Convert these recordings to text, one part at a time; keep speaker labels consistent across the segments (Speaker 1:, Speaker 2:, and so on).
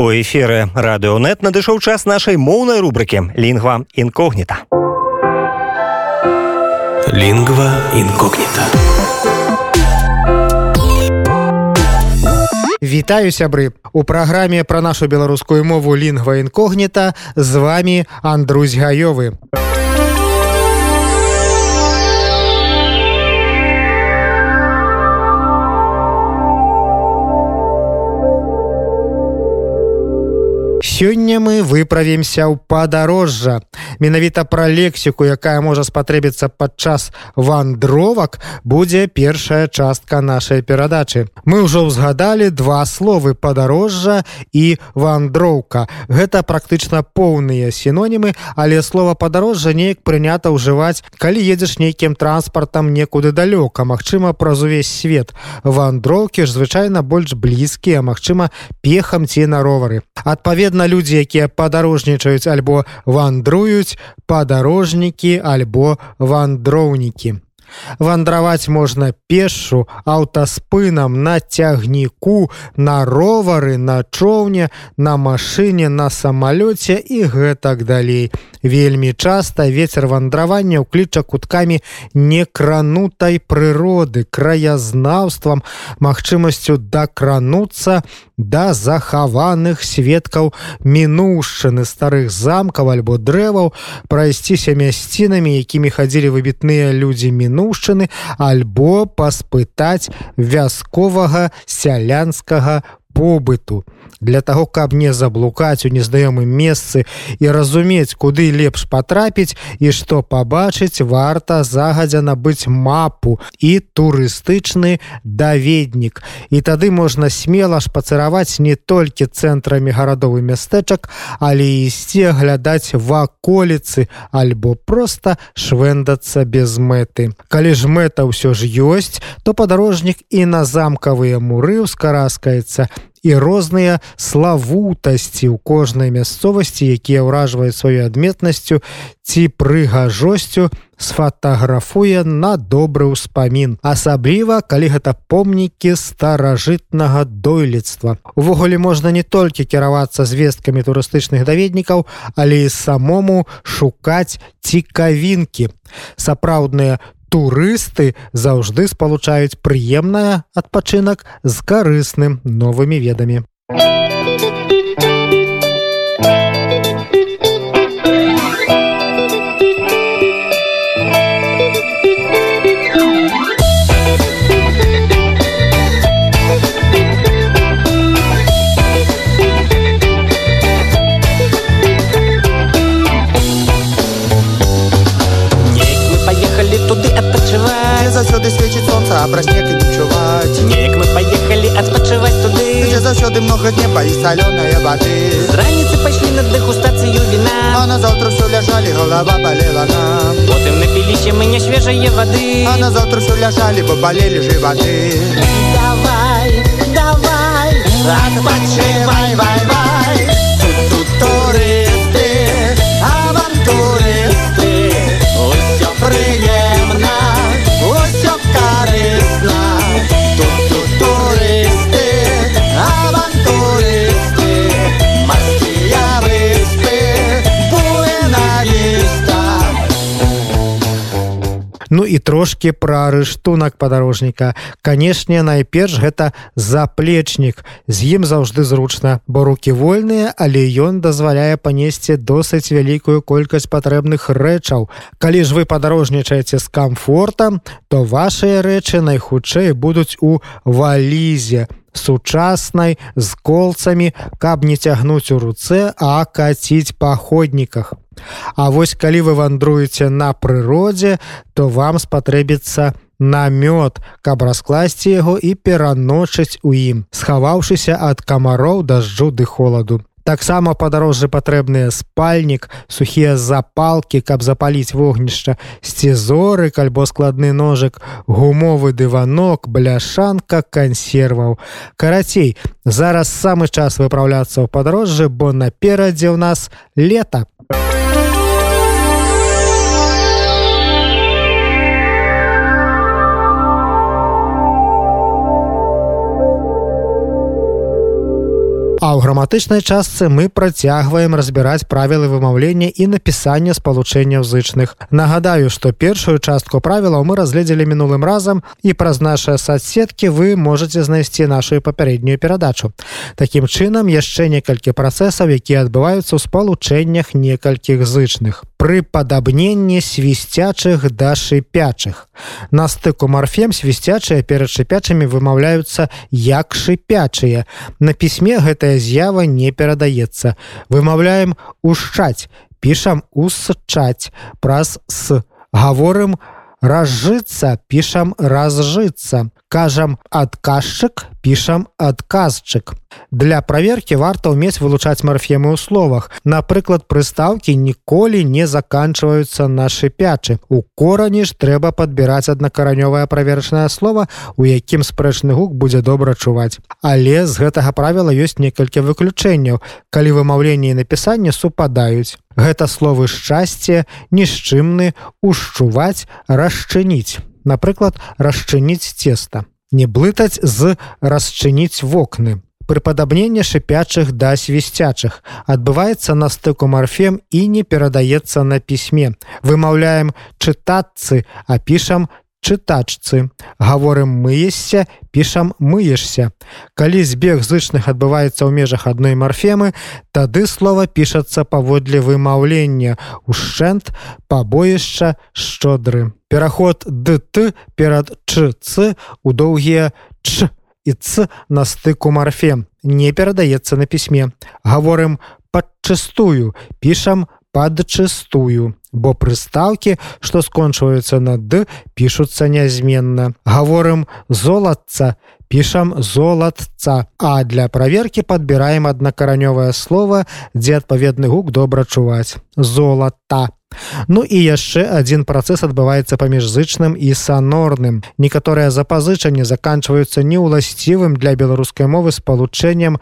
Speaker 1: У эфіры радыёнет надышоў час нашай моўнай рубрыкі лінгва інкогніта.
Speaker 2: Лінгва інкогніта.
Speaker 3: Вітаю сябры. У праграме пра нашу беларускую мову лінгва інкогніта з вами Андрусь гаёвы. Сёння мы выправімся ў падарожжа. Менавіта пра лексіку, якая можа спатрэбіцца падчас вандровак, будзе першая частка нашай перадачы. Мы ўжо ўзгадалі два словы падарожжа і вандроўка. Гэта практычна поўныя сінонімы, але слова падарожжа неяк прынята ўжываць, калі едзеш нейкім транспартам некуды далёка, магчыма, праз увесь свет. Вандроўкі ж звычайна больш блізкія, магчыма, пехам ці на ровары. Адпаведна людзі якія падарожнічаюць альбо вандруюць падарожнікі альбо вандроўнікі вандраваць можна пешу аўтаспынам на цягніку на ровары на чоўне на машыне на самалёце і гэтак далей. Вельмі часта ветер вандравання ўкліча куткамі некранутай прыроды краязнаўствам магчымасцю дакрануцца да захаваных сведкаў мінушчыны старых замкаў альбо дрэваў прайсціся мясцінамі якімі хадзілі выбітныя людзі мінушчыны альбо паспытаць вясковага сялянскага побыту для того каб не заблукаць у незнаёмым месцы і разумець куды лепш потрапіць і што пабачыць варта загадзя набыць мапу і турыстычны даведнік. І тады можна смела шпацыраваць не толькі цэнтрамі гарадовы мястэчак але ісці глядаць ваколіцы альбо просто швендацца без мэты. Калі ж мэта ўсё ж ёсць то падарожнік і на замкавыя муры ўскараскаецца і розныя славутасці ў кожнай мясцовасці якія ўражваюць сваёй адметнасцю ці прыгажосцю сфатаграфуе на добры ўспамін. Асабліва калі гэта помнікі старажытнага дойлідства. Увогуле можна не толькі кіравацца звесткамі турыстычных даведнікаў але і самому шукаць цікавінкі. Сапраўдныя турысты заўжды спалучаюць прыемнае адпачынак з карысным новымі ведамі.
Speaker 4: Заўсёды много неба і салёная вады
Speaker 5: з раніцы пайшлі на дэгустацыю віна
Speaker 4: а назаўтра ўсё ляжалі голова балела нам
Speaker 5: потым напіліся мы не свежае вады
Speaker 4: а назаўтра ўсё ляжалі бо балелі жываты
Speaker 3: і трошки пра рыштунак падарожніка. Канешне, найперш гэта заплечнік. З ім заўжды зручна, бо рукі вольныя, але ён дазваляе панесці досыць вялікую колькасць патрэбных рэчаў. Калі ж вы падарожнічаеце з камфортам, то вашыя рэчы найхутчэй будуць у валізе сучаснай з колцамі, каб не цягнуць у руцэ, а каціць па ходніках. А вось калі вы вандруеце на прыродзе, то вам спатрэбіцца намёт, каб раскласці яго і пераночыць у ім, схаваўшыся ад камароў дажджу ды холаду. Таксама падарожжы патрэбныя спальнік, сухія запалкі, каб запаліць вогнішча, сцізорык альбо складны ножык, гумовы дыванок, бляшанка кансерваў. Карацей, зараз самы час выпраўляцца ў падарожжы, бо наперадзе ў нас лета. А граматычнай частцы мы працягваем разбіраць правілы вымаўлення і напісання спалучэнняў зычных. Нагадаю, што першую частку правілаў мы разгледзелі мінулым разам і праз нашыя соцсеткі вы можете знайсці нашу папярэднюю перадачу. Такім чынам яшчэ некалькі працэсаў, якія адбываюцца ў спалучэннях некалькіх зычных. Пры падабненні свісцячых да шыпячых. На стыку марфем свісцячыя перад шыпячымі вымаўляюцца як шыпячыя. На пісьме гэтая з'ява не перадаецца. Вымаўляем ушчаць, пішам усчаць праз с. Гаворым разжыцца, пішам разжыцца. Кажам адказчык, пішам адказчык. Для праверкі варта ўмець вылучаць марфемы ў словах. Напрыклад, прыстаўкі ніколі не заканчваюцца на шыпячы. У корані ж трэба падбіраць аднакаранёвае праверачнае слово, у якім спрэчны гук будзе добра чуваць. Але з гэтага правіла ёсць некалькі выключэнняў, калі вымаўленне і напісанне супадаюць. Гэта словы шчасце, нішчымны, ушчуваць, расчыніць. Напрыклад, расчыніць цеста. Не блытаць з расчыніць вокны. Прыпадабненне шыпячых да свісцячых адбываецца на стыку марфем і не перадаецца на пісьме. Вымаўляем чытацца, а пішам чытачцы. Гаворым мыешся, пішам мыешся. Калі збег зычных адбываецца ў межах адной марфемы, тады слова пішацца паводле вымаўлення, ушчэнт, пабоішча, шчодры. Пераход ДТ перад ЧЦ у доўгія ч і ц на стыку марфем не перадаецца на пісьме. Гаворым падчастую, пішам падчастую бо прыстаўкі, што скончваюцца на д, пішуцца нязменна. Гаворым золатца, пішам золатца, а для праверкі падбіраем аднакаранёвае слово, дзе адпаведны гук добра чуваць. Золата. Ну і яшчэ адзін працэс адбываецца паміж зычным і санорным. Некаторыя запазычанні заканчваюцца неўласцівым для беларускай мовы спалучэннем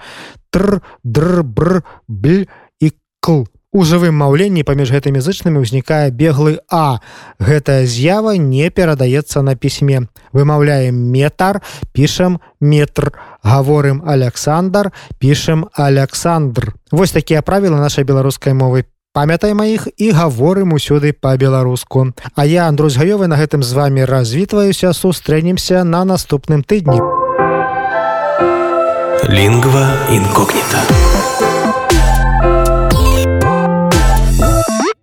Speaker 3: тр, др, бр, бль і кл У жывым маўленні паміж гэтымі зычнымі ўзнікае беглы А. Гэтая з'ява не перадаецца на пісьме. Вымаўляем метар, пішам метр, гаворым Александр, пішам Александр. Вось такія правілы нашай беларускай мовы. Памятай маіх і гаворым усюды па-беларуску. А я Андрусь гаёвы на гэтым з вами развітваюся, сустрэнемся на наступным тыдні.
Speaker 2: Лингва инкогнита.